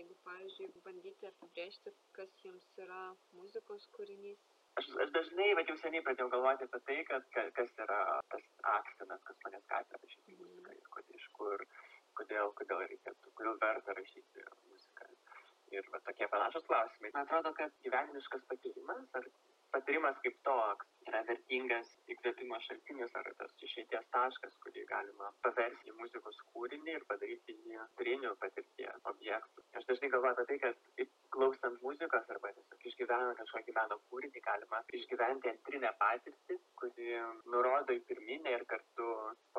jeigu, pavyzdžiui, bandyti apibrėžti, kas jums yra muzikos kūrinys? Aš, aš dažnai, bet jau seniai pradėjau galvoti apie tai, kad ka, kas yra tas akcentas, kas mane skatina rašyti Mhm. muziką ir kodėl, iš kur, kodėl, kodėl reikėtų, kodėl verta rašyti muziką. Ir va, tokie panašus klausimai. Man atrodo, kad gyvenimiškas patyrimas ar patyrimas kaip toks yra vertingas įkvėpimo šaltinis ar tas išeities taškas, kurį galima paversti į muzikos kūrinį ir padaryti jį turiniu patirties objektų. Aš dažnai galvoju apie tai, kad kaip klausant muzikos arba tiesiog išgyvenant kažkokį meno kūrinį galima išgyventi antrinę patirtį, kuri nurodo į pirminę ir kartu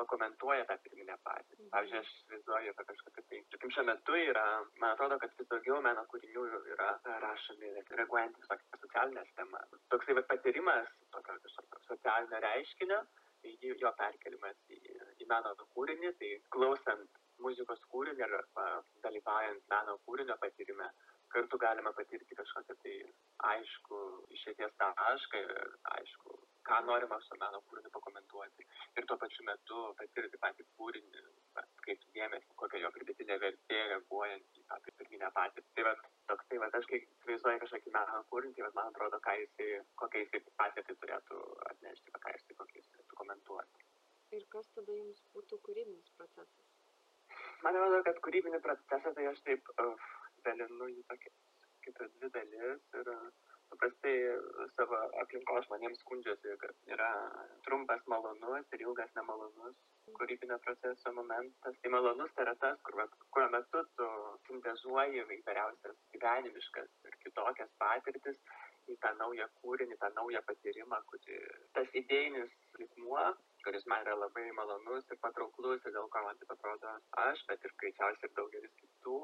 pakomentuoja tą pirminę patirtį. Pavyzdžiui, aš įsivaizduoju apie kažkokią tai, tarkim, šiuo metu yra, man atrodo, kad vis daugiau meno kūrinių yra rašomi reaguojant į tokias socialinės temas. Toksai va, patyrimas tokio kažkokio socialinio reiškinio, jį- jo perkelimas į, į meno kūrinį, tai klausant muzikos kūrinį arba dalyvaujant meno kūrinio patyrime, kartu galima patirti kažkokią tai aišku išėties tašką ir aišku, ką norima su meno kūriniu pakomentuoti. Ir tuo pačiu metu patirti patį kūrinį, kaip dėmesį, kokia jo pridėtinė vertė reaguojant į tą pirminę patirtį. Tai va, toks, tai va, aš kai įsivaizduoju kažkokį meno kūrinį, tai va, man atrodo, ką jisai, kokią jisai patirtį turėtų atnešti, ką jisai, kokią jisai turėtų komentuoti. Ir kas tada jums būtų kūrybinis procesas? Man atrodo, kad kūrybinį procesą tai aš taip uh, dalinu į tokias ir dvi dalis ir paprastai savo aplinkos žmonėms skundžiasi, kad yra trumpas malonus ir ilgas nemalonus kūrybinio proceso momentas. Tai malonus tai yra tas, kur, kurio metu tu sintezuoji įvairiausias gyvenimiškas ir kitokias patirtis į tą naują kūrinį, tą naują patyrimą, kuri tas idėjinis ritmuo, kuris man yra labai malonus ir patrauklus ir dėl ko man taip atrodo aš, bet ir greičiausiai ir daugelis kitų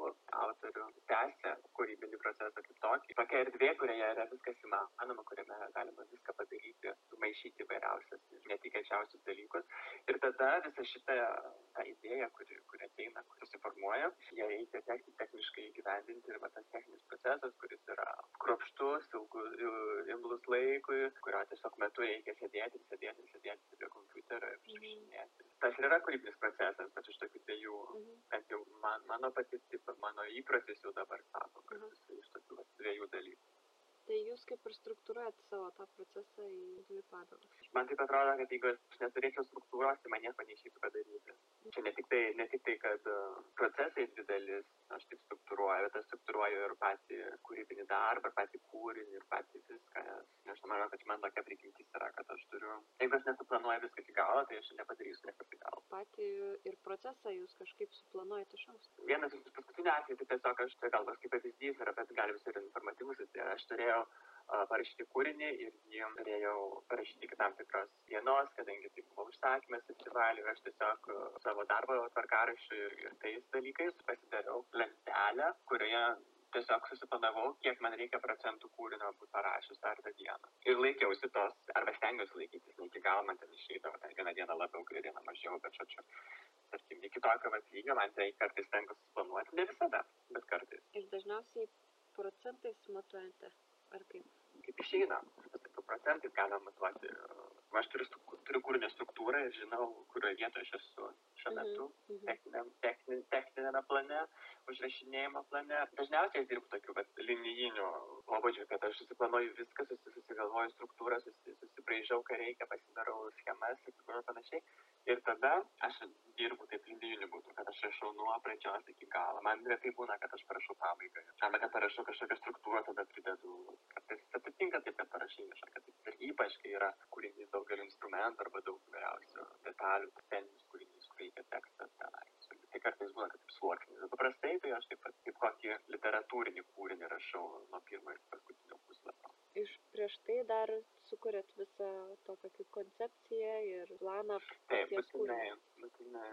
autorių tęsia kūrybinį procesą kaip tokį. Tokia erdvė, kurioje yra viskas įmanoma, kuriame galima viską padaryti, sumaišyti įvairiausias ir netikėčiausius dalykus. Ir tada visą šitą tą idėją, kuri, kuri ateina, kuri susiformuoja, ją reikia tek, techniškai įgyvendinti ir va, tas techninis procesas, kuris yra kruopštus, ilgus, imlus laikui, kurio tiesiog metu reikia sėdėti, sėdėti, sėdėti prie kompiuterio ir išrašinėti. Tas ir yra kūrybinis procesas, bet iš tokių dviejų, Mhm. bent jau man, mano patirtis, mano įprotis jau dabar sako, kad Mhm. jis iš tokių va, dviejų dalykų. Tai jūs kaip ir struktūruojat savo tą procesą į dvi padalas. Man taip atrodo, kad jeigu aš neturėčiau struktūros, tai man nieko neišeitų padaryti. Čia ne tik tai, ne tik tai kad uh, procesai didelis, aš taip struktūruoju, bet aš struktūruoju ir patį kūrybinį darbą, ir patį kūrinį, ir patį viską. Nes, aš manau, kad man tokia prigimtis yra, kad aš turiu, jeigu aš nesuplanuoju viską iki galo, tai aš nepadarysiu nieko iki galo. Patį ir procesą jūs kažkaip suplanuojate iš anksto. Vienas iš paskutinių atvejų, tai tiesiog aš, tai gal toks kaip pavyzdys yra, bet gali visai ir informatyvus, tai aš turėjau a, parašyti kūrinį ir jį norėjau parašyti iki tam tikros dienos, kadangi tai buvo užsakymas festivaliui aš tiesiog savo darbo tvarkaraščiu ir, ir tais dalykais pasidariau lentelę, kurioje tiesiog susiplanavau, kiek man reikia procentų kūrinio būti parašius dar tą dieną. Ir laikiausi tos, arba stengiausi laikytis, ne iki galo man ten išeidavo, ten vieną dieną labiau, kitą dieną mažiau, bet žodžiu, tarkim, iki tokio vat lygio man tai kartais tenka suplanuoti, ne visada, bet kartais. Ir dažniausiai procentais matuojate. Ar kaip? kaip išeina. Bet taip procentais galima matuoti. Aš turiu, turiu kūrinio struktūrą ir žinau, kurioje vietoje aš esu šiuo metu. Mhm. Techniniam, technin, techninėme plane, užrašinėjimo plane. Dažniausiai aš dirbu tokiu vat, linijiniu pobūdžiu, kad aš susiplanuoju viską, susi- susigalvoju struktūrą, susi, susibraižau, ką reikia, pasidarau schemas ir panašiai. Ir tada aš dirbu taip linijiniu būdu, kad aš rašau nuo pradžios iki galo. Man retai būna, kad aš parašau pabaigą. Arba kad parašau kažkokią struktūrą, tada pridedu. Kartais atsitinka taip, kad parašai kažkokią. Tai ir ypač, kai yra kūrinys daugelio instrumentų arba daug įvairiausių detalių, sceninis kūrinys, kur reikia tekstas tenai. Tai kartais būna, kad taip sluoksnis. Paprastai tai aš taip pat kaip kokį literatūrinį kūrinį rašau nuo pirmo iki paskutinio. Iš prieš tai dar sukūrėt visą tokią kaip koncepciją ir planą Taip, būtinai, būtinai.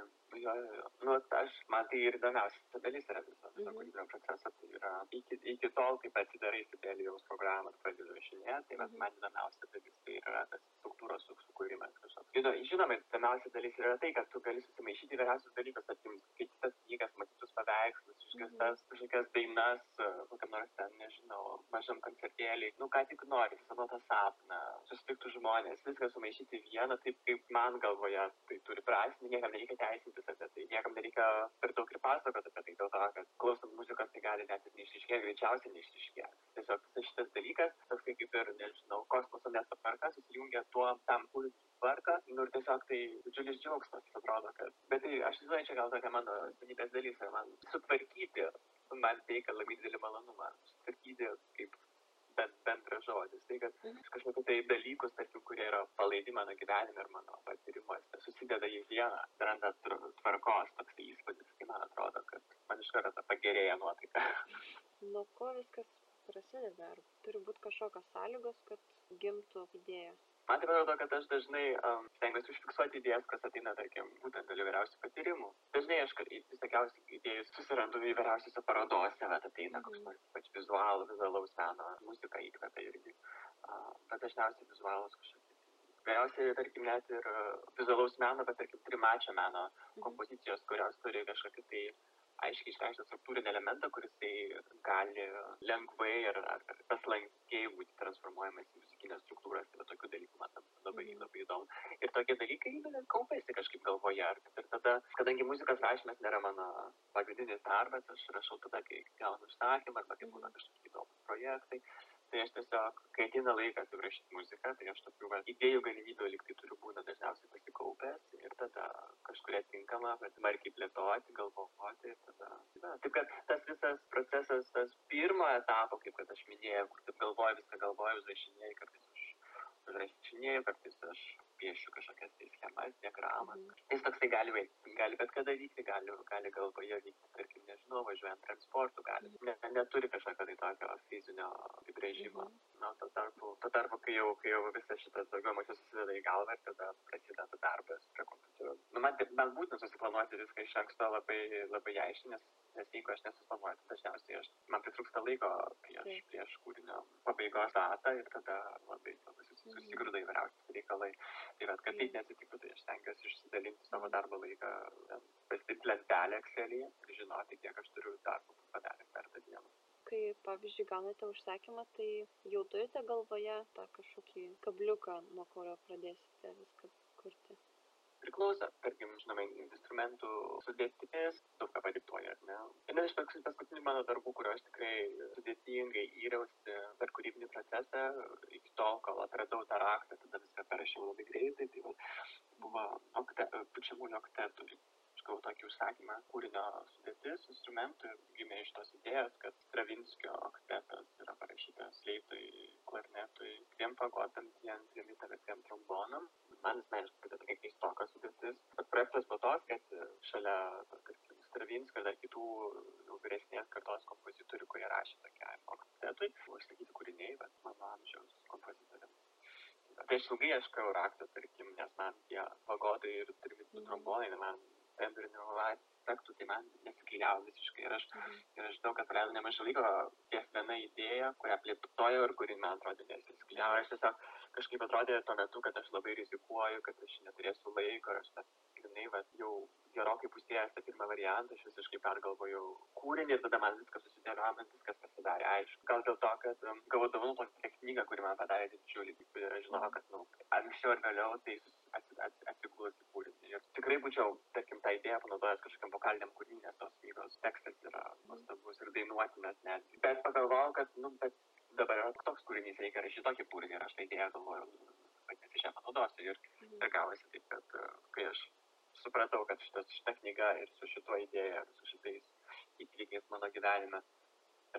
Jo, jo, jo. Nu, aš, man tai ir įdomiausia dalis yra viso, viso Mhm. kūrybinio proceso. Tai yra iki, iki tol, kai atsidarai Sibelijaus programą ir pradedi rašinėti, tai vat Mhm. man įdomiausia dalis tai yra tas struktūros su- sukūrimas kažkoks. Žinoma, įdomiausia dalis yra tai, kad tu gali susimaišyti įvairiausius dalykus, tarkim, skaitytas knygas, matytus paveikslus, išgirstas kažkokias dainas, kokiam nors ten, nežinau, mažam koncertėlį. Nu, ką tik nori, savo tą sapną, susitiktų žmonės, viską sumaišyti vieną, taip kaip man galvoje tai turi prasme, niekam nereikia teisintis apie tai, niekam nereikia per daug ir pasakoti apie tai, dėl to, kad klausant muzikos tai gali net ir neištiškėti, greičiausiai neištiškėti. Tiesiog šitas dalykas, toksai kaip ir, nežinau, kosmoso miesto tvarka, susijungia tuo tam kūriniui tvarką, nu ir tiesiog tai didžiulis džiaugsmas, atrodo, kad. Bet tai aš žinau, čia gal tokia mano asmenybės dalis, man sutvarkyti, man teikia labai didelį malonumą, sutvarkyti kaip bent bendras žodis. Tai, kad mhm. kažkokiu tai dalykus, tarkim, kurie yra palaidi mano gyvenime ir mano patyrimuose, susideda į vieną, randa tvarkos toks įspūdis, tai man atrodo, kad man iš karto pagerėja nuotaika. Nuo ko viskas prasideda? Ar turi būti kažkokios sąlygos, kad gimtų idėja? Man tai atrodo, kad aš dažnai um, stengiuosi užfiksuoti idėjas, kas ateina, tarkim, būtent dėl įvairiausių patyrimų. Dažnai aš visokiausių idėjų susirandu įvairiausiose parodose, bet ateina koks mhm. nors ypač vizualų, vizualaus meno, muzika įkvepia irgi. Uh, bet dažniausiai vizualus kažkokie. Galiausiai, tarkim, net ir vizualaus meno, bet, tarkim, trimačio meno mhm. kompozicijos, kurios turi kažkokį tai aiškiai išreikštą struktūrinį elementą, kuris tai gali lengvai ar, ar, paslankiai būti transformuojamas į muzikinės struktūras. Tai tokių dalykų man labai, mhm. labai įdomu. Ir tokie dalykai kaupėsi kažkaip galvoje. Ir tada, kadangi muzikos rašymas nėra mano pagrindinis darbas, aš rašau tada, kai gaunu užsakymą arba kai būna kažkokie įdomus projektai tai aš tiesiog, kai ateina laikas įrašyti muziką, tai aš tokių va, idėjų galimybių liktai turiu būna dažniausiai pasikaupęs ir tada kažkuria tinkama, bet smarkiai plėtoti, galvoti ir tada. Na, taip kad tas visas procesas, tas pirmo etapo, kaip kad aš minėjau, kur taip galvoju, viską galvoju, užrašinėjau, kartais aš užrašinėjau, kartais aš piešiu kažkokias tai schemas, diagramas. Mm. Jis toksai gali, gali bet kada vykti, gali, gali galvoje vykti, tarkim, nežinau, važiuojant transportu, gali. Ne, neturi kažkokio tai tokio fizinio apibrėžimo. Mm. Na, tuo tarpu, tuo tarpu kai, jau, kai jau visas šitas daugiau mažiau susideda į galvą ir tada prasideda darbas prie kompiuterio. Nu, man, man būtent susiplanuoti viską iš anksto labai, labai aiškiai, nes, nes jeigu aš nesuplanuoju, tai dažniausiai aš, man pritrūksta laiko prieš, prieš kūrinio pabaigos datą ir tada labai susigrūda įvairiausi reikalai. Tai bet, kad taip neatsitiktų, tai aš stengiuosi išsidalinti savo darbo laiką, pasidaryti lentelę Excel'yje ir žinoti, kiek aš turiu darbo padaręs per tą dieną. Kai, pavyzdžiui, gaunate užsakymą, tai jau turite galvoje tą kažkokį kabliuką, nuo kurio pradėsite viską kurti priklauso, tarkim, žinoma, instrumentų sudėtis daug ką padiktuoja, ar ne? Vienas iš paskutinių mano darbų, kurio aš tikrai sudėtingai įriausi per kūrybinį procesą, iki tol, kol atradau tą raktą, tada viską parašiau labai greitai, tai va, buvo okte, pučiamųjų oktetų gavau tokį užsakymą kūrinio sudėtis instrumentų gimė iš tos idėjos, kad Stravinskio oktetas yra parašytas leitui, klarnetui, dviem fagotam, dviem trimitarėtiem trombonam. Man asmeniškai tai tokia keistoka sudėtis. Bet projektas po to, kad šalia, tarkim, Stravinskio ir dar kitų jau vyresnės kartos kompozitorių, kurie rašė tokiam oktetui, buvo išsakyti kūriniai, bet mano amžiaus kompozitoriams. Tai aš ilgai ieškojau raktą, tarkim, nes man tie pagodai ir trimitų trombonai, man tembrinių aspektų, tai man nesiklyjavo visiškai. Ir aš, mhm. ir aš daug praleidau nemažai laiko ties viena idėja, kurią plėtojau ir kuri man atrodė nesiklyjavo. Aš tiesiog kažkaip atrodė tuo metu, kad aš labai rizikuoju, kad aš neturėsiu laiko ir aš tas grinai, va, jau gerokai pusėjęs tą pirmą variantą, aš visiškai pergalvojau kūrinį ir tada man viskas susidėliojo, man viskas pasidarė aišku. Gal dėl to, kad um, gavau dovanų tokią knygą, kuri man padarė didžiulį, ir aš žinojau, kad nu, anksčiau ar vėliau tai atsiglus į kūrinį. Ir tikrai būčiau, tarkim, tą idėją panaudojęs kažkokiam vokaliniam kūriniui, nes tos knygos tekstas yra nuostabus ir dainuotinas net. Bet pagalvojau, kad, nu, bet dabar yra toks kūrinys, reikia rašyti tokį kūrinį ir aš tą idėją galvojau, nu, vadinasi, šią panaudosiu. Ir, ir gavosi taip, kad uh, kai aš supratau, kad šitas, šita knyga ir su šituo idėja, su šitais įvykiais mano gyvenime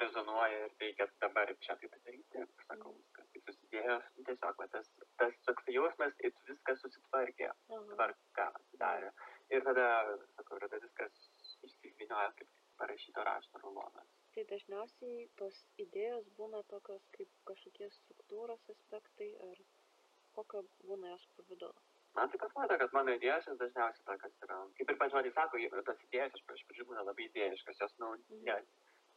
rezonuoja ir reikia dabar čia tai padaryti. Sakau, kad tai susidėjo tiesiog, va, tas, tas toks jausmas, ir viskas susitvarkė, tvarka atsidarė. Ir tada, sakau, tada viskas išsivinioja kaip parašyto rašto rulonas. Tai dažniausiai tos idėjos būna tokios kaip kažkokie struktūros aspektai ar kokio būna jos pavydalas man tai pasirodė kad mano idėjos jos dažniausiai tokios yra kaip ir pats žodis sako tos idėjos iš pradžių būna labai idėjiškos jos nu ne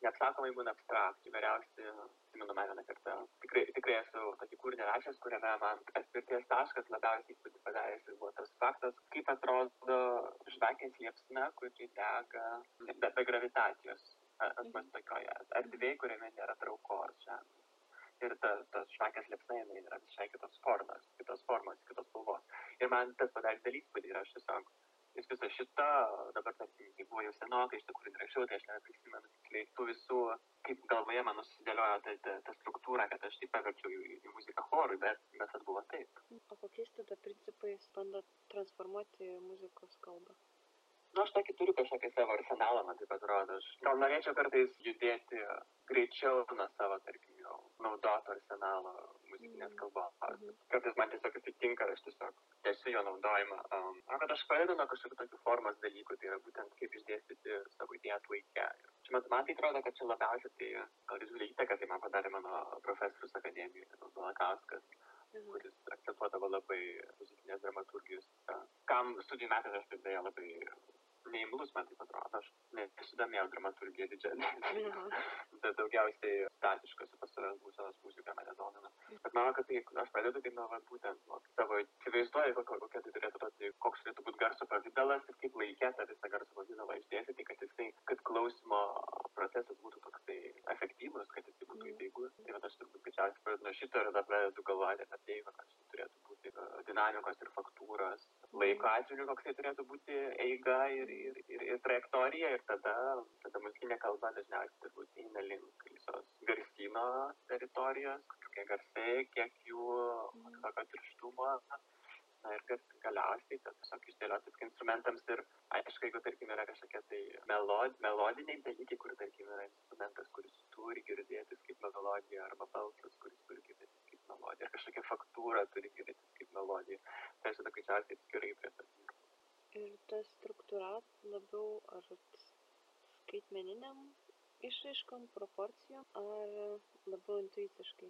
neapsakomai būna abstraktų įvairiausi atsimenu man vieną kartą tikrai tikrai esu tokį kūrinį rašęs kuriame man atspirties taškas labiausiai įspūdį padaręs buvo tas faktas kaip atrodo žvakės liepsna kuri dega be, be gravitacijos tokioje erdvėje kuriame nėra traukos žemės ir ta, tas šakės liepsna jinai yra visai kitos formos, kitos formos, kitos spalvos. Ir man tas padarė didelį įspūdį ir aš tiesiog Nes visa šita, dabar tarkim, tai buvo jau senokai, iš tikrųjų rašiau, tai aš neprisimenu tiksliai tų visų, kaip galvoje man susidėliojo ta, ta, ta struktūra, kad aš tai paverčiau į, į muziką chorui, bet, tas buvo taip. O kokiais tada principais bandot transformuoti muzikos kalbą? Nu, aš tokį turiu kažkokį savo arsenalą, man taip atrodo. Aš gal norėčiau kartais judėti greičiau nuo savo, tarkim, jau naudoto arsenalo muzikinės Mhm. kalbos. Mhm. Kartais man tiesiog atsitinka, aš tiesiog tęsiu jo naudojimą. Um, o kad aš pradedu nuo kažkokių tokių formos dalykų, tai yra būtent kaip išdėstyti savo idėjas laikę. Ir Čia man, man tai atrodo, kad čia labiausiai tai gal didžiulį įtaką tai man padarė mano profesorius akademijoje, Balakauskas Mhm. kuris akcentuodavo labai muzikinės dramaturgijos. Kam studijų metais aš tai beje labai neimlus, man taip atrodo, aš nesidomėjau dramaturgiją didžiąją, Mhm. bet daugiausiai statiškos pastovės būsenos muzika mane domina. Bet manau, kad tai, aš pradedu tai nuo būtent savo įsivaizduoju, kokia, kokia tai turėtų būti, koks turėtų būti garso pavydalas ir kaip laikė tą visą garso pavydalą išdėstyti, kad jisai, kad klausimo procesas būtų toksai efektyvus, kad jisai būtų Mhm. įtaigus. Tai vat aš turbūt greičiausiai pradedu nuo šito ir tada pradedu galvoti apie tai, kokios turėtų būti e, dinamikos ir faktūros, laiko atžvilgiu, koks tai turėtų būti eiga ir, ir, ir, ir trajektorija ir tada, tada muzikinė kalba dažniausiai turbūt eina link visos garsyno teritorijos, kokie garsai, kiek jų, Mhm. kokio tirštumo. Na ir kad galiausiai tas tiesiog išdėlioti instrumentams ir aišku, jeigu tarkim yra kažkokie tai melod, melodiniai dalykai, kur tarkim yra instrumentas, kuris turi girdėtis kaip melodija arba balsas, kuris turi girdėtis kaip melodija, ar kažkokia faktūra turi girdėtis kaip melodija, tai aš tada greičiausiai atskirai prie to dirbu. Ir ta struktūra labiau ar skaitmeniniam išraiškom, proporcijom, ar labiau intuiciškai?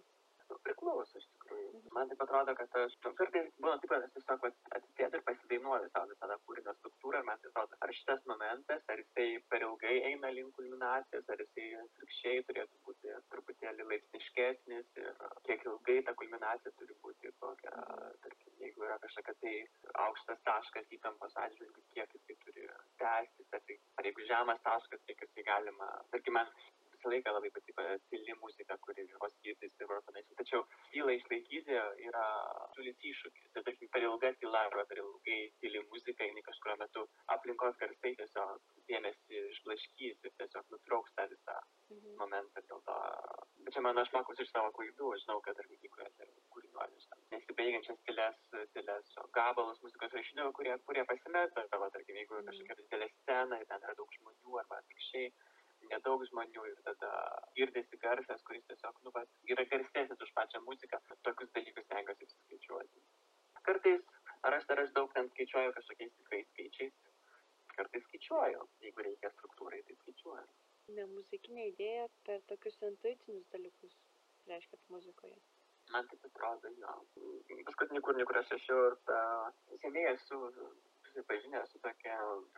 Nu, priklauso iš tikrųjų. Man taip atrodo, kad aš kartais būna taip, kad aš tiesiog atsisėdu ir pasidainuoju savo visą tą kūrinio struktūrą ir man tai atrodo, ar šitas momentas, ar jisai per ilgai eina link kulminacijos, ar jisai atvirkščiai turėtų būti truputėlį laipsniškesnis ir kiek ilgai ta kulminacija turi būti, kokia, tarkim, jeigu yra kažkokia tai aukštas taškas įtampos atžvilgių, kiek jisai turi tęstis, ar, tai, ar jeigu žemas taškas, kiek jisai galima, tarkim, man visą laiką labai patiko tyli muzika, kuri vos girdisi ir panašiai. Tačiau tylą išlaikyti yra didžiulis iššūkis. Tai tarkim, per ilga tyla arba per ilgai tyli muzika, jinai kažkurio metu aplinkos garsai tiesiog dėmesį išblaškys ir tiesiog nutrauks tą visą Mhm. momentą dėl to. Bet čia man aš mokusi iš savo klaidų, žinau, kad tarkim, kai kuriuose kūriniuose nesibaigiančias tylės, tylės gabalus muzikos rašydavo, kurie, kurie pasimeta tavo, tarkim, jeigu Mhm. kažkokia didelė scena ir ten yra daug žmonių arba atvirkščiai nedaug žmonių ir tada girdisi garsas, kuris tiesiog, nu, va, yra garsesnis už pačią muziką. Tokius dalykus stengiuosi skaičiuoti. Kartais, ar aš, ar aš daug ten skaičiuoju kažkokiais tikrais skaičiais, kartais skaičiuoju, jeigu reikia struktūrai, tai skaičiuoju. Ne muzikinė idėja per tokius intuicinius dalykus reiškia muzikoje. Man taip atrodo, jo. Paskutinį kūrinį, kurį aš ta seniai esu susipažinęs su tokia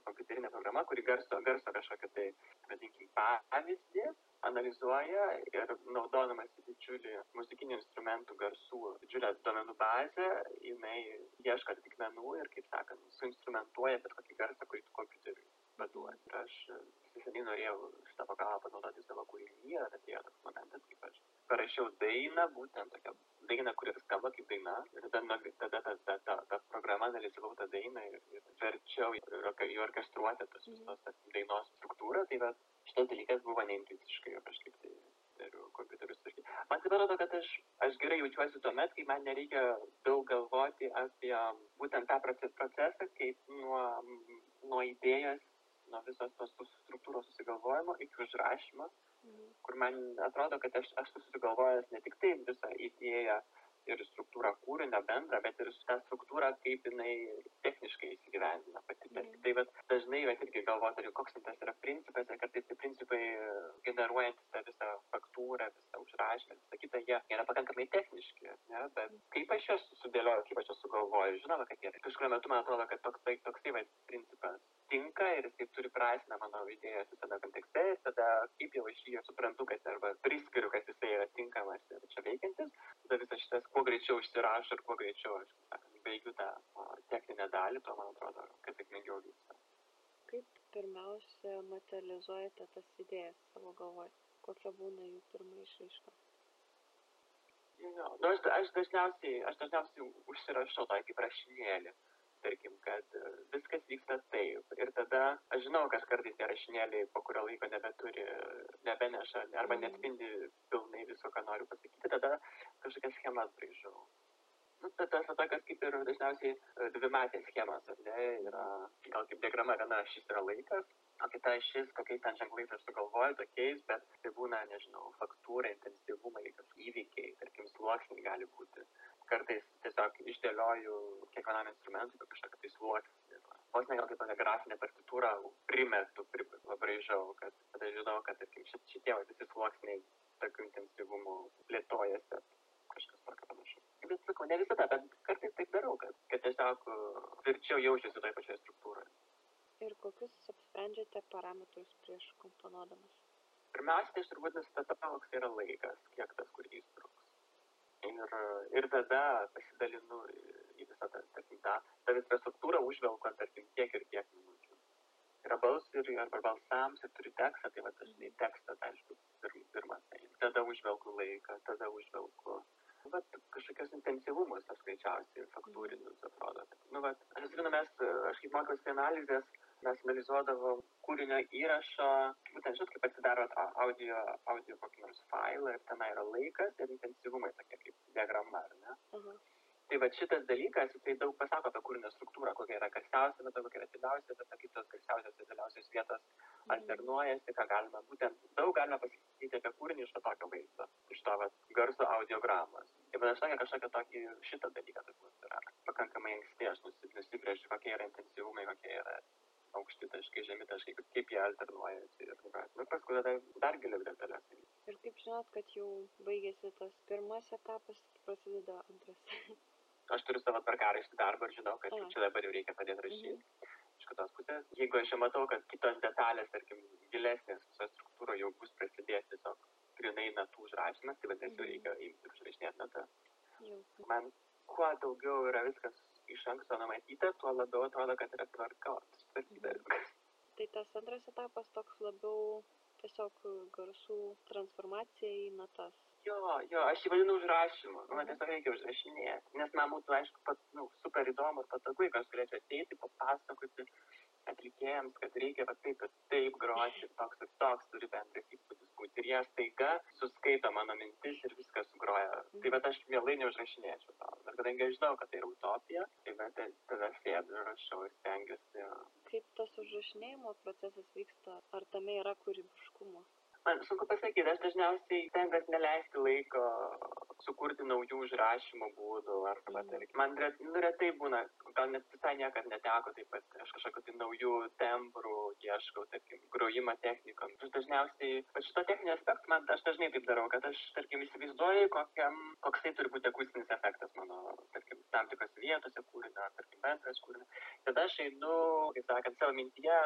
kompiuterinė programa, kuri garso, garso kažkokią tai, vadinkim, pavyzdį analizuoja ir naudodamas didžiulį muzikinių instrumentų garsų, didžiulę duomenų bazę, jinai ieško atitikmenų ir, kaip sakant, suinstrumentuoja bet kokį garsą, kurį tu kompiuteriui paduodi. Ir aš seniai norėjau šitą pagalbą panaudoti savo kūrinyje, ir atėjo toks momentas, kaip aš parašiau dainą, būtent tokią dainą, kuri skamba kaip daina. Ir tada, tada ta, ta, ta, ta programa analizavau tą dainą ir, ir verčiau į orkestruotę tos visos tas dainos struktūrą. Tai va, šitas dalykas buvo neintuiciškai, o kažkaip tai dariau kompiuterius. Man tai parodo, kad aš, aš gerai jaučiuosi tuomet, kai man nereikia daug galvoti apie būtent tą procesą, kaip nuo, nuo idėjos, nuo visos tos struktūros susigalvojimo iki užrašymo kur man atrodo, kad aš, aš susigalvojęs ne tik tai visą idėją ir struktūrą kūrinio bendrą, bet ir tą struktūrą, kaip jinai techniškai įsigyvendina pati. Mm. Tai vat, dažnai vat, irgi galvoti, koks tas yra principas, ir kartais tie principai generuojantis tą visą faktūrą, visą užrašymą, visą kitą, jie yra pakankamai techniški, ne? bet kaip aš juos sudėlioju, kaip aš juos sugalvoju, žinoma, kad jie kažkurio metu man atrodo, kad toksai, toksai vat, principas tinka ir jis turi prasme mano idėjas visame kontekste ir tada kaip jau aš jį suprantu, kad arba priskiriu, kad jisai yra tinkamas ir čia veikiantis, tada visas šitas kuo greičiau išsirašo ir kuo greičiau aš baigiu tą techninę dalį, to man atrodo, kad sėkmingiau vyksta. Kaip pirmiausia materializuojate tas idėjas savo galvoje? Kokia būna jų pirma išraiška? Jo, nu, aš, aš, dažniausiai, aš dažniausiai užsirašau tokį kaip rašinėlį, tarkim, kad e, viskas vyksta taip. Ir tada aš žinau, kad kartais tie rašinėliai po kurio laiko nebeturi, nebeneša arba netspindi pilnai viso, ką noriu pasakyti, tada kažkokias schemas braižau. Nu, ta- tas va tokios kaip ir dažniausiai e, dvimatės schemas, ar ne, yra gal kaip diagrama viena ašis yra laikas, o kita ašis, kokiais ten ženklais aš sugalvoju, tokiais, bet tai būna, nežinau, faktūra, intensyvumai, įvykiai, tarkim, sluoksniai gali būti. Kartais tiesiog išdėlioju kiekvienam instrumentui po kažkokią tai sluoksnį. ir Vos ne gal kaip tokią grafinę partitūrą primetu, pri, pabraižau, kad tada žinau, kad tarkim, šit, šitie visi sluoksniai tokiu intensyvumu plėtojasi, kažkas tokio panašaus. Bet sakau, ne visada, bet kartais taip darau, kad, kad tiesiog uh, tvirčiau jaučiuosi toje pačioje struktūroje. Ir kokius apsprendžiate parametrus prieš komponuodamas? Pirmiausia, tai turbūt nustatau, koks yra laikas, kiek tas kūrinys truks. Ir, ir tada pasidalinu į visą tą, tarkim, tą, tą visą struktūrą užvelku, tarkim, tiek ir tiek minučių. Yra balsai ir arba balsams ir turi tekstą, tai va, dažnai tekstą, tai aišku, pirm, pirmas. Tai. Tada užvelku laiką, tada užvelku. Bet kažkokios intensyvumus aš greičiausiai faktūrinius atrodo. Nu, vat, aš atsimenu, mes, aš kaip mokiausi analizės, mes analizuodavom kūrinio įrašo, būtent žinot, kaip atsidaro tą audio, audio kokį nors failą ir tenai yra laikas ir intensyvumai tokie kaip diagrama, ar ne? Aha. Tai va šitas dalykas, jisai daug pasako apie kūrinio struktūrą, kokia yra garsiausia vieta, kokia yra tyliausia vieta, kaip tos garsiausios ir tyliausios vietos alternuojasi, ką galima, būtent daug galima pasakyti apie kūrinį iš to tokio vaizdo, iš to va, garso audiogramos. Tai man aš tokia kažkokia tokį šitą dalyką turbūt yra pakankamai anksti, aš nusi- nusibrėžiu, kokie yra intensyvumai, kokie yra aukšti taškai, žemi taškai, kaip- kaip jie alternuojasi. Ir, va, nu, paskui tada dar giliau detalės. Ir kaip žinot, kad jau baigėsi tas pirmas etapas, prasideda antras. Aš turiu savo tvarkaraštį darbą ir žinau, kad A. čia dabar jau reikia pradėti rašyti. Iš kitos pusės, jeigu aš jau matau, kad kitos detalės, tarkim, gilesnės visoje struktūroje jau bus prasidėjęs tiesiog grinai natų užrašymas, tai vadinasi, jau Mhm. reikia imti užrašinėti natą. jau. Man kuo daugiau yra viskas iš anksto numatyta, tuo labiau atrodo, kad yra tvarka, sutvarkyta viskas. Tai tas antras etapas toks labiau tiesiog garsų transformacija į natas. Jo, jo, aš jį vadinu užrašymu, nu, man tiesiog reikia užrašinėti, nes man būtų, aišku, pat, nu, super įdomu ir patogu, jeigu aš galėčiau ateiti, papasakoti atlikėjams, kad reikia va taip ir taip groti, toks ir toks turi bendras įspūdis būti. Ir jie staiga suskaito mano mintis ir viską sugroja. Tai bet aš mielai neužrašinėčiau to. Bet kadangi aš žinau, kad tai yra utopija, tai bet tada sėdu ir rašau ir stengiuosi. Kaip tas užrašinėjimo procesas vyksta? Ar tame yra kūrybiškumo? Man sunku pasakyti, aš dažniausiai stengiuosi neleisti laiko sukurti naujų užrašymo būdų arba Mhm. tarkim. Man ret, nu, retai būna, gal net visai niekad neteko taip pat, aš kažkokiu tai naujų tembrų ieškau, tarkim, grojimo technikom. Aš dažniausiai, va šito techninio aspekto, man aš dažnai taip darau, kad aš, tarkim, įsivaizduoju, kokiam, koks tai turi būti akustinis efektas mano, tarkim, tam tikrose vietose kūrinio, ar, tarkim, bendras kūrinio. Tada aš einu, kaip sakant, savo mintyje,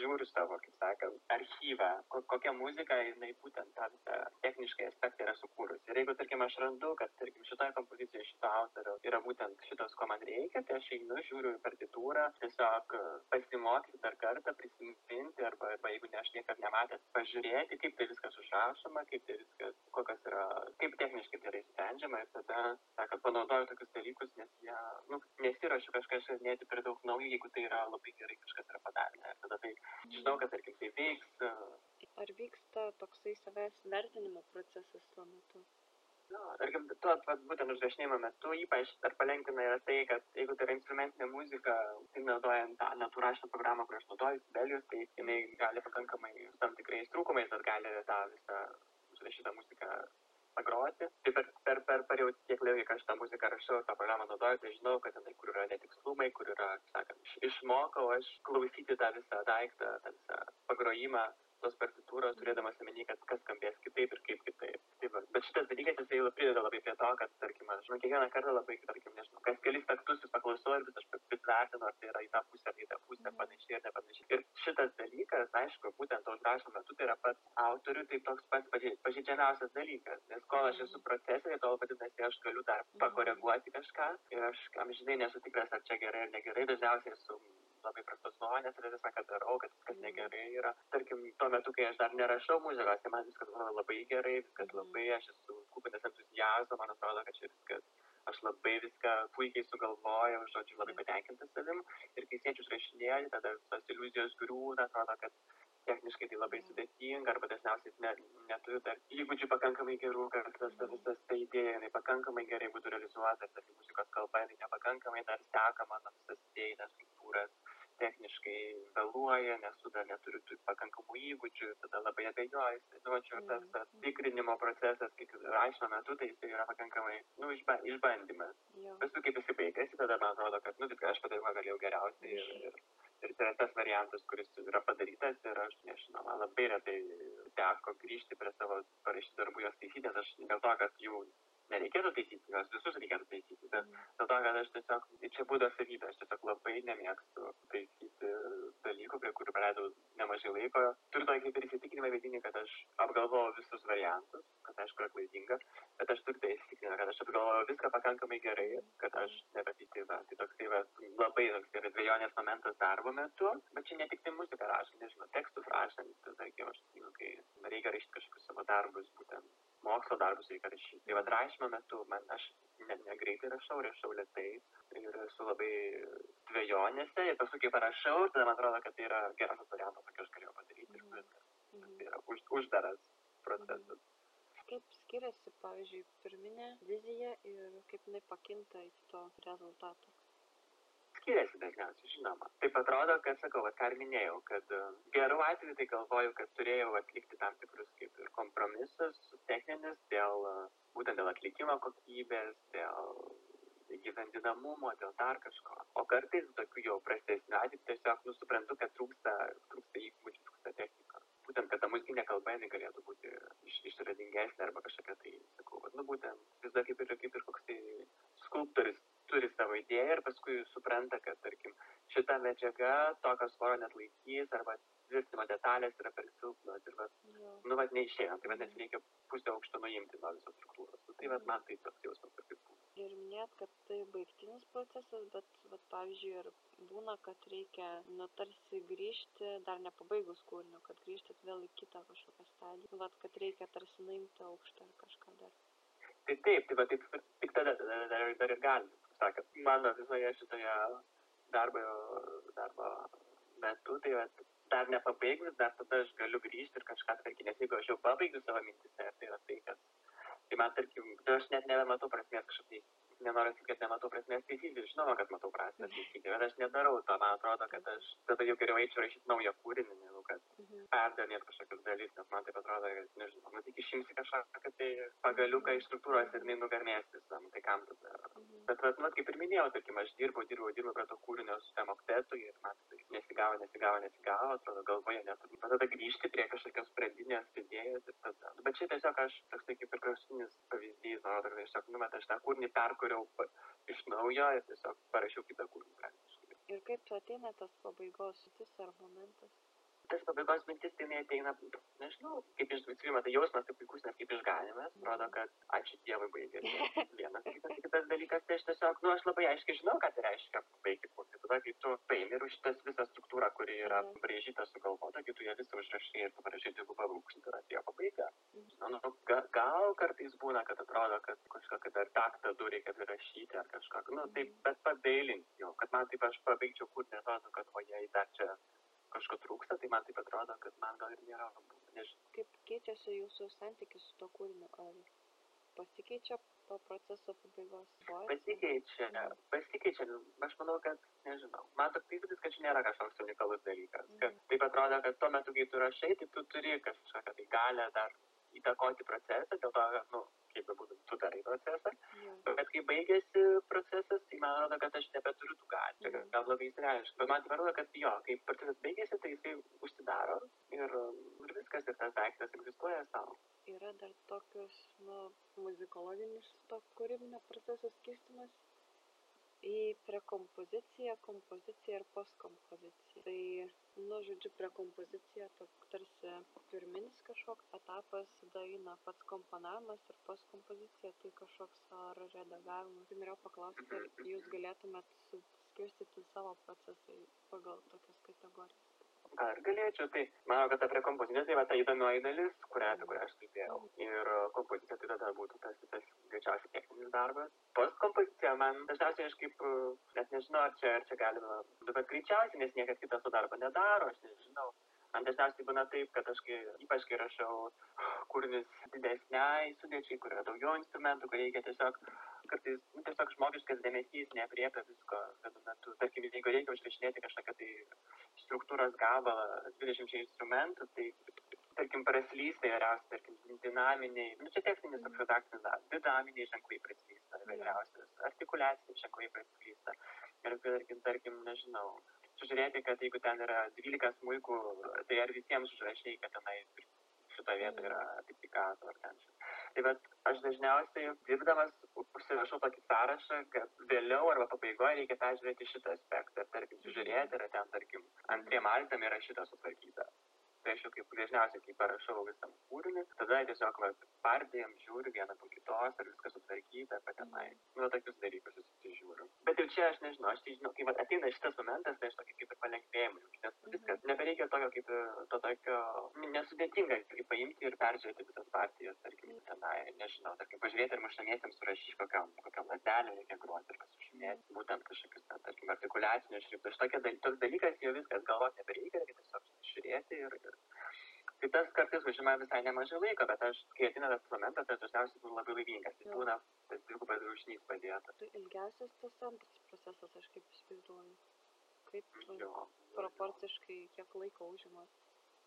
žiūriu savo, kaip sakant, archyvą, ko, kokia muzika jinai būtent tą visą techniškai aspektą yra sukūrusi. Ir jeigu, tarkim, aš randu, kad, tarkim, šitoje kompozicijoje šito autoriaus yra būtent šitos, ko man reikia, tai aš einu, žiūriu į partitūrą, tiesiog e, pasimokyti dar kartą, prisiminti, arba, arba jeigu ne aš niekad nematęs, pažiūrėti, kaip tai viskas užrašoma, kaip tai viskas, kokios yra, kaip techniškai tai yra išsprendžiama ir tada, sakant, panaudoju tokius dalykus, nes jie, nu, nesiuošiu kažką išradinėti per daug naujo, jeigu tai yra labai gerai kažkas yra padarę. Ir tada tai žinau, kad, tarkim, tai veiks, Ar vyksta toksai savęs vertinimo procesas tuo metu? Nu, tarkim, tuo vat, būtent užrašinėjimo metu ypač dar palengvina yra tai, kad jeigu tai yra instrumentinė muzika, tai naudojant tą natūrašinę programą, kurią aš naudoju, Sibelius, tai jinai gali pakankamai tam tikrais trūkumais, bet gali tą visą užrašytą muziką pagroti. Tai per, per, per, per jau tiek laiko, kai aš tą muziką rašau, tą programą naudoju, tai žinau, kad tenai, kur yra netikslumai, kur yra, sakant, iš- išmokau aš klausyti tą visą daiktą, tą visą pagrojimą tos partitūros, turėdamas omeny, kad kas skambės kitaip ir kaip kitaip. Tai va. Bet šitas dalykas jisai jau prideda labai prie to, kad, tarkim, aš nu, kiekvieną kartą labai, tarkim, nežinau, kas kelis taktus vis paklausau ir vis aš vis vertinu, ar tai yra į tą pusę, ar į tą pusę, panašiai ar nepanašiai. Ir šitas dalykas, aišku, būtent to užrašymo metu tai yra pats autoriui, tai toks pats pažei- pažeidžiamiausias dalykas. Nes kol aš esu procese, tol vadinasi, aš galiu dar pakoreguoti kažką ir aš amžinai nesu tikras, ar čia gerai ar negerai, dažniausiai esu labai prastos nuomonės ir visą, ką darau, kad viskas Mhm. negerai yra. Tarkim, tuo metu, kai aš dar nerašau muzikos, tai man viskas atrodo labai gerai, viskas Mhm. labai, aš esu kupinas entuzijazmo, man atrodo, kad čia viskas, aš labai viską puikiai sugalvojau, žodžiu, labai patenkintas savim ir kai sėdžiu užrašinėju, tada tos iliuzijos griūna, atrodo, kad techniškai tai labai sudėtinga arba dažniausiai ne, neturiu dar įgūdžių pakankamai gerų, kad tas visas ta idėja, jinai pakankamai gerai būtų realizuota, tarkim, muzikos kalba, jinai nepakankamai dar seka mano visas idėjas, struktūras, techniškai vėluoja, nes tu dar neturi pakankamų įgūdžių, tada labai abejoju. Nu, čia tas, tas tikrinimo procesas, kaip rašymo metu, tai jis yra pakankamai, nu, išba, išbandymas. Paskui kaip jis baigėsi, tada man atrodo, kad, nu, viską aš padariau, galėjau geriausiai ir, ir, ir tai yra tas variantas, kuris yra padarytas ir aš nežinau, man labai retai teko grįžti prie savo parašytų darbų jos taisyti, nes aš dėl to, kad jų nereikėtų taisyti, juos visus reikėtų taisyti, bet dėl to, kad aš tiesiog, čia būdo savybė, aš tiesiog labai nemėgstu taisyti dalykų, prie kurių praleidau nemažai laiko. Turiu tokį kaip ir įsitikinimą vidinį, kad aš apgalvojau visus variantus, kas aišku yra klaidinga, bet aš turiu tai įsitikinimą, kad aš apgalvojau viską pakankamai gerai, kad aš nebeteisyva. Tai toks tai va, labai toks yra dviejonės momentas darbo metu, bet čia ne tik tai muziką rašant, nežinau, tekstus rašant, tarkim, aš, nu, kai reikia rašyti kažkokius savo darbus, būtent mokslo darbus reikia rašyti. Tai vad rašymo metu man aš ne, negreitai rašau, rašau lietai ir esu labai dviejonėse ir paskui kai parašau, tada man atrodo, kad tai yra geriausias variantas, kokį aš galėjau padaryti ir viskas. Tai yra už, uždaras procesas. Kaip skiriasi, pavyzdžiui, pirminė vizija ir kaip jinai pakinta iki to rezultato? Skiriasi dažniausiai, žinoma. Taip atrodo, kad sakau, vat, ką ir minėjau, kad gerų atveju tai galvoju, kad turėjau atlikti tam tikrus kaip ir kompromisus techninius dėl, būtent dėl atlikimo kokybės, dėl įgyvendinamumo, dėl dar kažko. O kartais tokių jau prastesnių atvejų tiesiog nusuprantu, kad trūksta, trūksta įgūdžių, trūksta technikos. Būtent, kad ta muzikinė kalba jinai galėtų būti iš, išradingesnė arba kažkokia tai, sakau, nu būtent vis dar kaip ir, kaip ir koks tai skulptorius turi savo idėją ir paskui supranta, kad, tarkim, šita medžiaga tokio svorio net laikys arba tvirtinimo detalės yra per silpnos ir, vat, nu, vat, neišėjant, tai vadinasi, reikia pusę aukšto nuimti nuo visos struktūros. Nu, tai, vat, man tai toks jausmas kartais būna. Ir minėt, kad tai baigtinis procesas, bet, vat, pavyzdžiui, ir būna, kad reikia, nu, tarsi grįžti, dar nepabaigus kūrinio, kad grįžtat vėl į kitą kažkokią stadiją, vat, kad reikia tarsi nuimti aukštą ar kažką dar. Tai taip, tai va, taip, tik tada dar, dar, dar ir gali sakant, mano visoje šitoje darbo, darbo metu, tai va, dar nepabaigus, dar tada aš galiu grįžti ir kažką tarkim, nes jeigu aš jau pabaigiu savo mintise, tai yra tai, kad, tai man tarkim, tai aš net nebematau prasmės kažkaip, nenoriu sakyti, kad nematau prasmės taisyti, žinoma, kad matau prasmės taisyti, bet aš nedarau to, man atrodo, kad aš tada jau geriau eičiau rašyti naują kūrinį, negu kad perdarinėti kažkokius dalykus, nes man taip atrodo, kad, nežinau, nu tik išimsi kažkokią tai pagaliuką iš struktūros ir jinai nugarmės visą, nu tai kam tada. Bet, vat, nu, kaip ir minėjau, tarkim, aš dirbau, dirbau, dirbau prie to kūrinio su tem oktetu ir man tai nesigavo, nesigavo, nesigavo, atrodo, galvoje net. Tada grįžti prie kažkokios pradinės idėjos ir tada. Bet čia tiesiog aš toksai kaip ir kraštutinis pavyzdys, man atrodo, tiesiog numet aš tą kūrinį perkūriau iš naujo ir tiesiog parašiau kitą kūrinį. Ir kaip tu ateina tas pabaigos sutis ar momentas? Tas pabaigos mintis, tai ateina, nežinau, kaip iš dviejų, tai jausmas tai puikus, nes kaip išganimas, atrodo, kad ačiū Dievui baigėsi. Vienas kitas, kitas dalykas, tai aš tiesiog, nu, aš labai aiškiai žinau, ką tai reiškia baigti kurti. Tada, kai tu paimi ir už šitas visą struktūrą, kuri yra brėžyta, sugalvota, kai tu ją visą užrašai ir tu parašai dvigubą pabrūkšnį, tai atėjo pabaiga. Nu, nu, ga, gal kartais būna, kad atrodo, kad kažkokią dar taktą du reikia rašyti ar kažką, nu, taip, bet padailinti jau, kad man taip aš pabaigčiau kurti, atrodo, kad o jei dar čia kažko trūksta, tai man taip atrodo, kad man gal ir nėra. Nežinau. Kaip keičiasi jūsų santykis su to kūriniu? Ar pasikeičia po proceso pabaigos? Pasikeičia, pasikeičia. Aš manau, kad, nežinau, man toks įspūdis, kad čia nėra kažkoks unikalus dalykas. Kad taip atrodo, kad tuo metu, kai tu rašai, tai tu turi kažkokią tai galę dar įtakoti procesą, dėl to, kad, nu, kaip bebūtų, tu darai procesą. Ja. Bet kai baigėsi procesas, tai man atrodo, kad aš nebeturiu tų galių. Mhm. Gal labai įsireiškia. Bet man atrodo, kad jo, kai procesas baigėsi, tai jisai užsidaro ir, ir viskas, ir tas daiktas egzistuoja savo. Yra dar tokius, nu, muzikologinis to kūrybinio proceso skirstimas į prekompoziciją, kompoziciją ir postkompoziciją. Tai, nu, žodžiu, prekompozicija tarsi pirminis kažkoks etapas, tada eina pats komponavimas ir postkompozicija tai kažkoks ar redagavimas. Tai norėjau paklausti, ar jūs galėtumėt skirstyti savo procesai pagal tokias kategorijas. Gal ir galėčiau, tai manau, kad apie kompoziciją tai va ta įdomioji dalis, kurią, apie kurią aš kalbėjau. Ir kompozicija tai tada būtų tas, tas greičiausiai techninis darbas. Postkompozicija man dažniausiai aš kaip, net nežinau, ar čia, ar čia galima, bet greičiausiai, nes niekas kitas to darbo nedaro, aš nežinau man dažniausiai būna taip kad aš kai ypač kai rašau kūrinius didesniai sudėčiai kur yra daugiau instrumentų kur reikia tiesiog kartais nu tiesiog žmogiškas dėmesys neaprėpia visko vienu metu tarkim jeigu reikia užrašinėti kažkokią tai struktūros gabalą dvidešimčiai instrumentų tai tarkim praslysta įvairiausi tarkim dinaminiai nu čia techninis toks redakcinis darbas dinaminiai ženklai praslysta įvairiausios artikuliaciniai ženklai praslysta ir tarkim tarkim nežinau sužiūrėti, kad jeigu ten yra 12 smūkų, tai ar visiems užrašai, kad tenai šitą vietą yra pizzicato ar ten. Tai bet aš dažniausiai dirbdamas užsirašau tokį sąrašą, kad vėliau arba pabaigoje reikia peržiūrėti šitą aspektą, tarkim, sužiūrėti, ar ten, tarkim, antriem altam yra šitą sutvarkyta tai aš jau kaip dažniausiai kai parašau visą kūrinį tada tiesiog vat pardėjom žiūriu vieną po kitos ar viskas sutvarkyta kad tenai. Nu tokius dalykus įsižiūriu bet jau čia aš nežinau aš tai žinau kai vat ateina šitas momentas tai aš tokį kaip ir palengvėjimą jaučiu nes viskas nebereikia tokio kaip to tokio nesudėtinga kaip paimti ir peržiūrėti visas partijas tarkim tenai nežinau tarkim pažiūrėti ar muštamiesiems surašyt kokiom kokiom lazdelėm reikia groti ir pasižymėti būtent kažkokius ten tarkim artikuliacinius šriftus. Tokie toks dalykas jau viskas galvot nebereikia reikia tiesiog žiūrėti ir tai tas kartais užima visai nemažai laiko, bet aš, kai ateina tas momentas, tai dažniausiai būnu labai laimingas. Tai būna tas dvigubas rūšnys padėtas. Tai ilgiausias tas antras procesas, aš kaip įsivaizduoju. Kaip jo, proporciškai, kiek laiko užima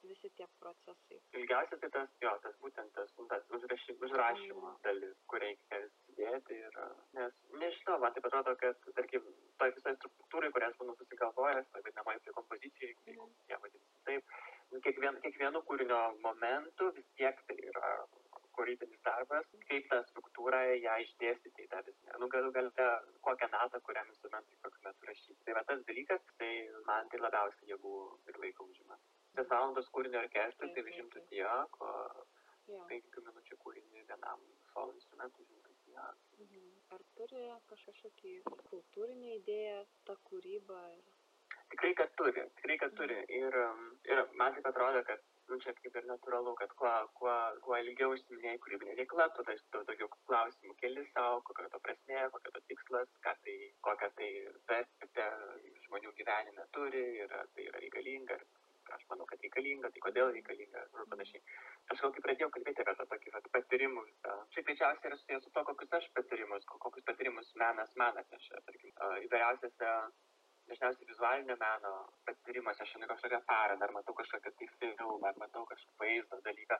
visi tie procesai. Ilgiausia tai tas, jo, tas būtent tas, tas užrašy, užrašymo mm. dalis, kur reikia sudėti. Ir, nes, nežinau, man tai atrodo, kad, tarkim, toj visai struktūrai, kurią aš būnu susigalvojęs, toj vadinamai kompozicijai, jeigu mm. ją vadinasi taip, kiekvien, kiekvienu kūrinio momentu vis tiek tai yra kūrybinis darbas, kaip tą struktūrą ją išdėstyti į tą visą. Nu, galų galę, kokią natą, kuriam instrumentui, kokiu metu rašyti. Tai va tas dalykas, tai man tai labiausiai jėgų ir laiko užima. Tas valandos kūrinio orkestrui tai užimtų tiek, o penkių minučių kūrinį vienam solo instrumentui užimtų tiek. Mhm. Ar turi kažkokį kultūrinį idėją, ta kūryba ir tikrai kad turi tikrai kad turi. Ir ir man taip atrodo kad nu čia kaip ir natūralu kad kuo kuo kuo ilgiau užsiiminėji kūrybine veikla tuo daž daugiau klausimų keli sau kokia to prasmė kokia to tikslas ką tai kokią tai vertę žmonių gyvenime turi ir ar tai yra reikalinga ir aš manau kad reikalinga tai kodėl reikalinga ir panašiai. Aš gal kai pradėjau kalbėti apie tą tokį vat patyrimų visą čia greičiausiai yra susiję su tuo kokius aš patyrimus kokius patyrimus menas man atneša tarkim įvairiausiose dažniausiai vizualinio meno patyrimuose aš einu į kažkokią parodą ar matau kažkokį tai filmą ar matau kažkokį vaizdo dalyką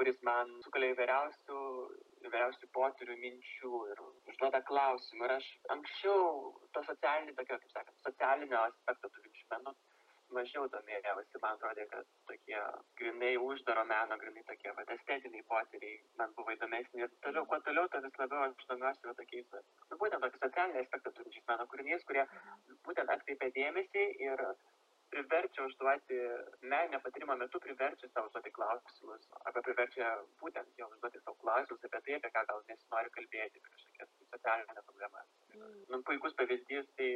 kuris man sukelia įvairiausių įvairiausių potyrių minčių ir užduoda klausimų. Ir aš anksčiau to socialinį tokio kaip sakant socialinio aspekto turinčių menų mažiau domėjausi. Man atrodė kad tokie grynai uždaro meno grynai tokie vat estetiniai potyriai man buvo įdomesni. Ir toliau kuo toliau tuo vis labiau aš domiuosi va tokiais nu būtent tokį socialinį aspektą turinčiais meno kūriniais kurie būtent atkreipia dėmesį ir priverčia užduoti meninio patyrimo metu priverčia sau užduoti klausimus arba priverčia būtent jo užduoti sau klausimus apie tai apie ką gal nesinori kalbėti apie kažkokias socialines problemas mm. nu puikus pavyzdys tai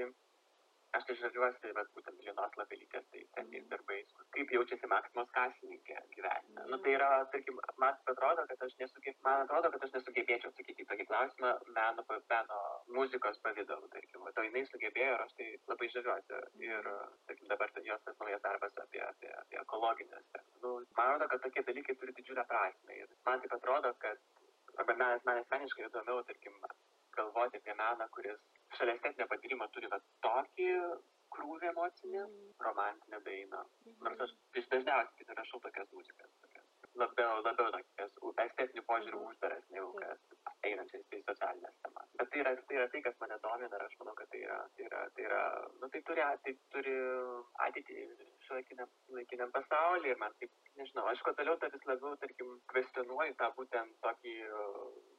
aš tai žaviuosi vat būtent linos lapelytės tai tais darbais kaip jaučiasi maksimos kasininkė gyvenime. Nu tai yra tarkim man atrodo kad aš nesuge man atrodo kad aš nesugebėčiau atsakyti į tokį klausimą meno meno muzikos pavidalu tarkim. Vat o jinai sugebėjo ir aš tai labai žaviuosi. Ir tarkim dabar jos tas naujas darbas apie apie apie ekologinį aspektą nu man atrodo kad tokie dalykai turi didžiulę prasmę. Ir man taip atrodo kad arba man man asmeniškai įdomiau tarkim galvoti apie meną kuris šalia estetinio patyrimo turi va tokį krūvį emocinį romantinę dainą. Nors aš vis dažniausiai rašau tokias muzikas labiau labiau tokias estetiniu požiūriu uždaras negu kad einančias į socialines temas bet tai yra tai yra tai kas mane domina ir aš manau kad tai yra tai yra tai yra nu tai turi tai turi ateitį šiuolaikiniam laikiniam pasauly ir man taip nežinau aš kuo toliau tuo vis labiau tarkim kvestionuoju tą būtent tokį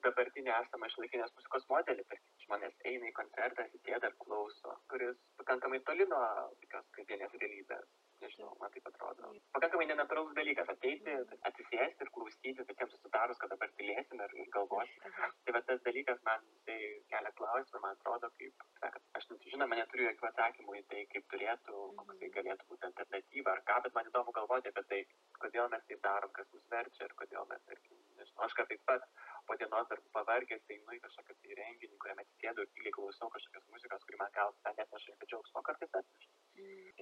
dabartinį esamą šiuolaikinės muzikos modelį tarkim žmonės eina į koncertą atsisėda ir klauso kuris pakankamai toli nuo tokios kasdienės realybės nežinau, man taip atrodo. Pakankamai nenaturalus dalykas ateiti, atsisėsti ir klausyti, visiems susitarus, kad dabar tylėsim ir, ir galvosim. Tai va tas dalykas man tai kelia klausimą, man atrodo, kaip, sakant, aš žinoma neturiu jokių atsakymų į tai, kaip turėtų, koks tai galėtų būti alternatyva ar ką, bet man įdomu galvoti apie tai, kodėl mes taip darom, kas mus verčia ir kodėl mes, tarkim, nežinau, aš kartais pats po dienos dar pavargęs einu į kažkokį tai renginį, kuriame atsisėdu ir tyliai klausau kažkokios muzikos, kuri man gal net neša jokio džiaugsmo, kartais atneša.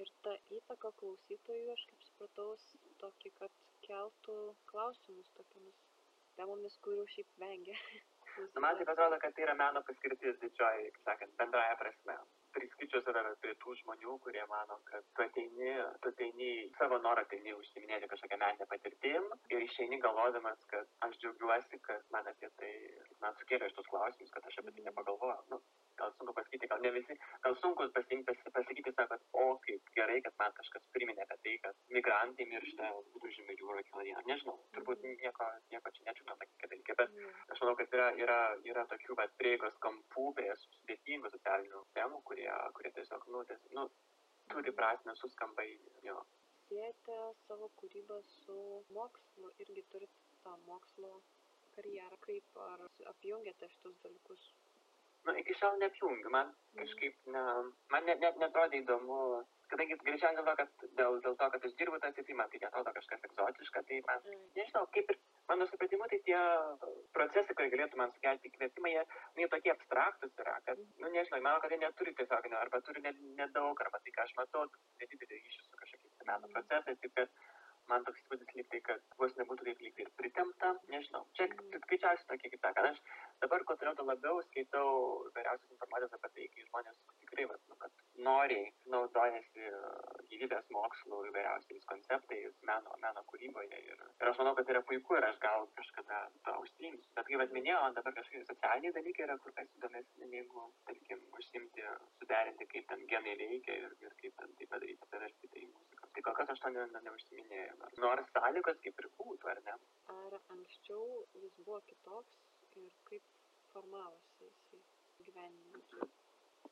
Ir ta įtaka klausytojų, aš kaip supratau, tokį, kad keltų klausimus tokiamis temomis, kurių šiaip vengia. Man taip atrodo, kad tai yra meno paskirtis didžioji, kaip sakant, bendraja prasme. Priskaičiau save prie tų žmonių, kurie mano, kad tu ateini, tu ateini savo norą ateini užsiminėti kažkokią meninę patirtim ir išeini galvodamas, kad aš džiaugiuosi, kad man apie tai, man sukėlė šitus klausimus, kad aš apie tai nepagalvojau. Nu, gal sunku pasakyti, gal ne visi, gal sunku pasakyti, pasakyti kad o kaip gerai, kad man kažkas priminė apie tai, kad migrantai miršta viduržymė jūroje kiekvieną dieną. Nežinau, turbūt nieko, nieko čia nečiūna tokie dalykai, bet aš manau, kad yra, yra, yra tokių bet prieigos kampų prie sudėtingų socialinių temų, kurie, kurie tiesiog, nu, ties, nu turi prasme, suskamba jo. Siejate savo kūrybą su mokslu, irgi turite tą mokslo karjerą, kaip ar apjungiate šitus dalykus? Nu, iki šiol neapjungiu, man kažkaip, ne, man net, net netrodė įdomu, kadangi greičiausiai dėl to, kad dėl, dėl to, kad aš dirbu tą sritimą, tai netrodo kažkas egzotiška, tai man, nežinau, kaip ir mano supratimu, tai tie procesai, kurie galėtų man sukelti kvietimą, jie, nu, jie tokie abstraktus yra, kad, nu, nežinau, manau, kad jie neturi tiesiog, ne, arba turi nedaug, arba tai, ką aš matau, nedidelį ryšį su kažkokiais meno procesais, taip kad man toks įspūdis lyg tai, kad vos nebūtų taip lyg tai ir pritemta, nežinau. Čia skaičiausiai tokie, kaip sakant, aš dabar kuo toliau, labiau skaitau įvairiausias informacijos apie tai, kai žmonės tikrai, vat, nu, kad noriai naudojasi gyvybės mokslų įvairiausiais konceptais meno, meno kūryboje. Ir, ir aš manau, kad tai yra puiku ir aš gal kažkada to užsiimsiu. Bet kaip atminėjau, dabar kažkokie socialiniai dalykai yra kur kas įdomesni, negu, tarkim, užsimti, suderinti, kaip ten genai veikia ir, ir kaip ten tai padaryti, paversti tai muziką. Tai kol kas aš to ne, ne, neužsiminėjau. Nors sąlygos kaip ir būtų, ar ne? Ar anksčiau jis buvo kitoks ir kaip formavosi jisai gyvenime?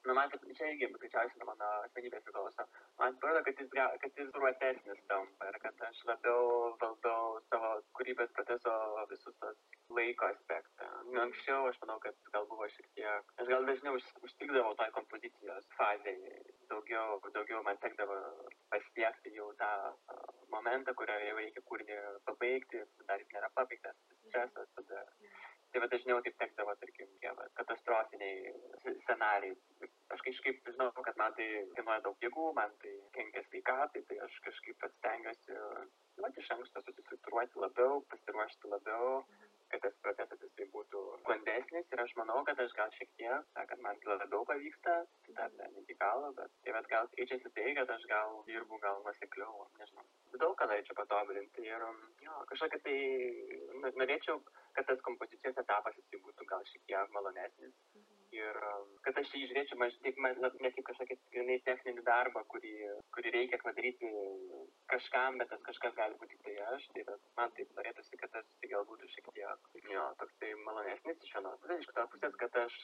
Nu, man taip, čia irgi, greičiausiai, nuo mano asmenybės priklauso. Man atrodo, kad jis, kad jis ruotesnis tampa ir kad aš labiau valdau savo kūrybės proceso visus tos laiko aspektą. Nu, anksčiau aš manau, kad gal buvo šiek tiek, aš gal dažniau užstikdavau toj kompozicijos fazėje. Daugiau, daugiau man tekdavo pasiekti jau tą momentą, kurio jau reikia kūrinį pabaigti, dar jis nėra pabaigtas, stresas, tada tai va dažniau taip tekdavo, tarkim, tie va, katastrofiniai scenarijai. Aš kažkaip žinau, kad man tai kainuoja daug jėgų, man tai kenkia sveikatai, tai aš kažkaip stengiuosi, va, iš anksto susistruktūruoti labiau, pasiruošti labiau, kad tas procesas jisai būtų sklandesnis ir aš manau, kad aš gal šiek tiek, sakant, man labiau pavyksta, tai dar ne, iki galo, bet tai bet gal keičiasi tai, kad aš gal dirbu gal nusikliau, nežinau. Daug ką norėčiau patobulinti ir, jo, kažkokia tai, norėčiau, kad tas kompozicijos etapas jisai būtų gal šiek tiek malonesnis. Ir kad aš jį žiūrėčiau maž, taip, ne kaip kažkokį grinai techninį darbą, kurį, kurį reikia padaryti kažkam, bet tas kažkas gali būti tik tai aš. Tai bet man taip norėtųsi, kad tas tai gal būtų šiek tiek, jo, toks tai malonesnis iš vienos pusės, iš kitos pusės, kad aš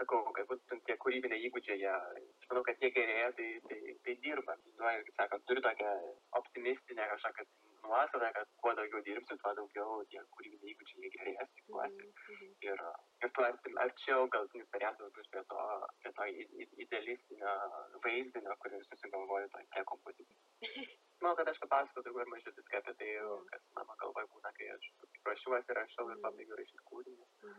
sakau, kad būtent tie kūrybiniai įgūdžiai, jie, aš manau, kad jie gerėja, tai, tai, tai dirba. Žinai, kaip sakant, turiu tokią optimistinę kažkokią nuostatą, kad kuo daugiau dirbsiu, tuo daugiau tie kūrybiniai įgūdžiai gerės, tikiuosi. Ir, ir tuo arčiau galtinis variantas bus prie to, prie to idealistinio vaizdinio, kurį susigalvoju toj prie kompozicijos. Manau, kad aš papasakau daugiau ir mažiau viską apie tai, kas mano galvoje būna, kai aš ruošiuosi, rašau ir pabaigiu rašyti kūrinį.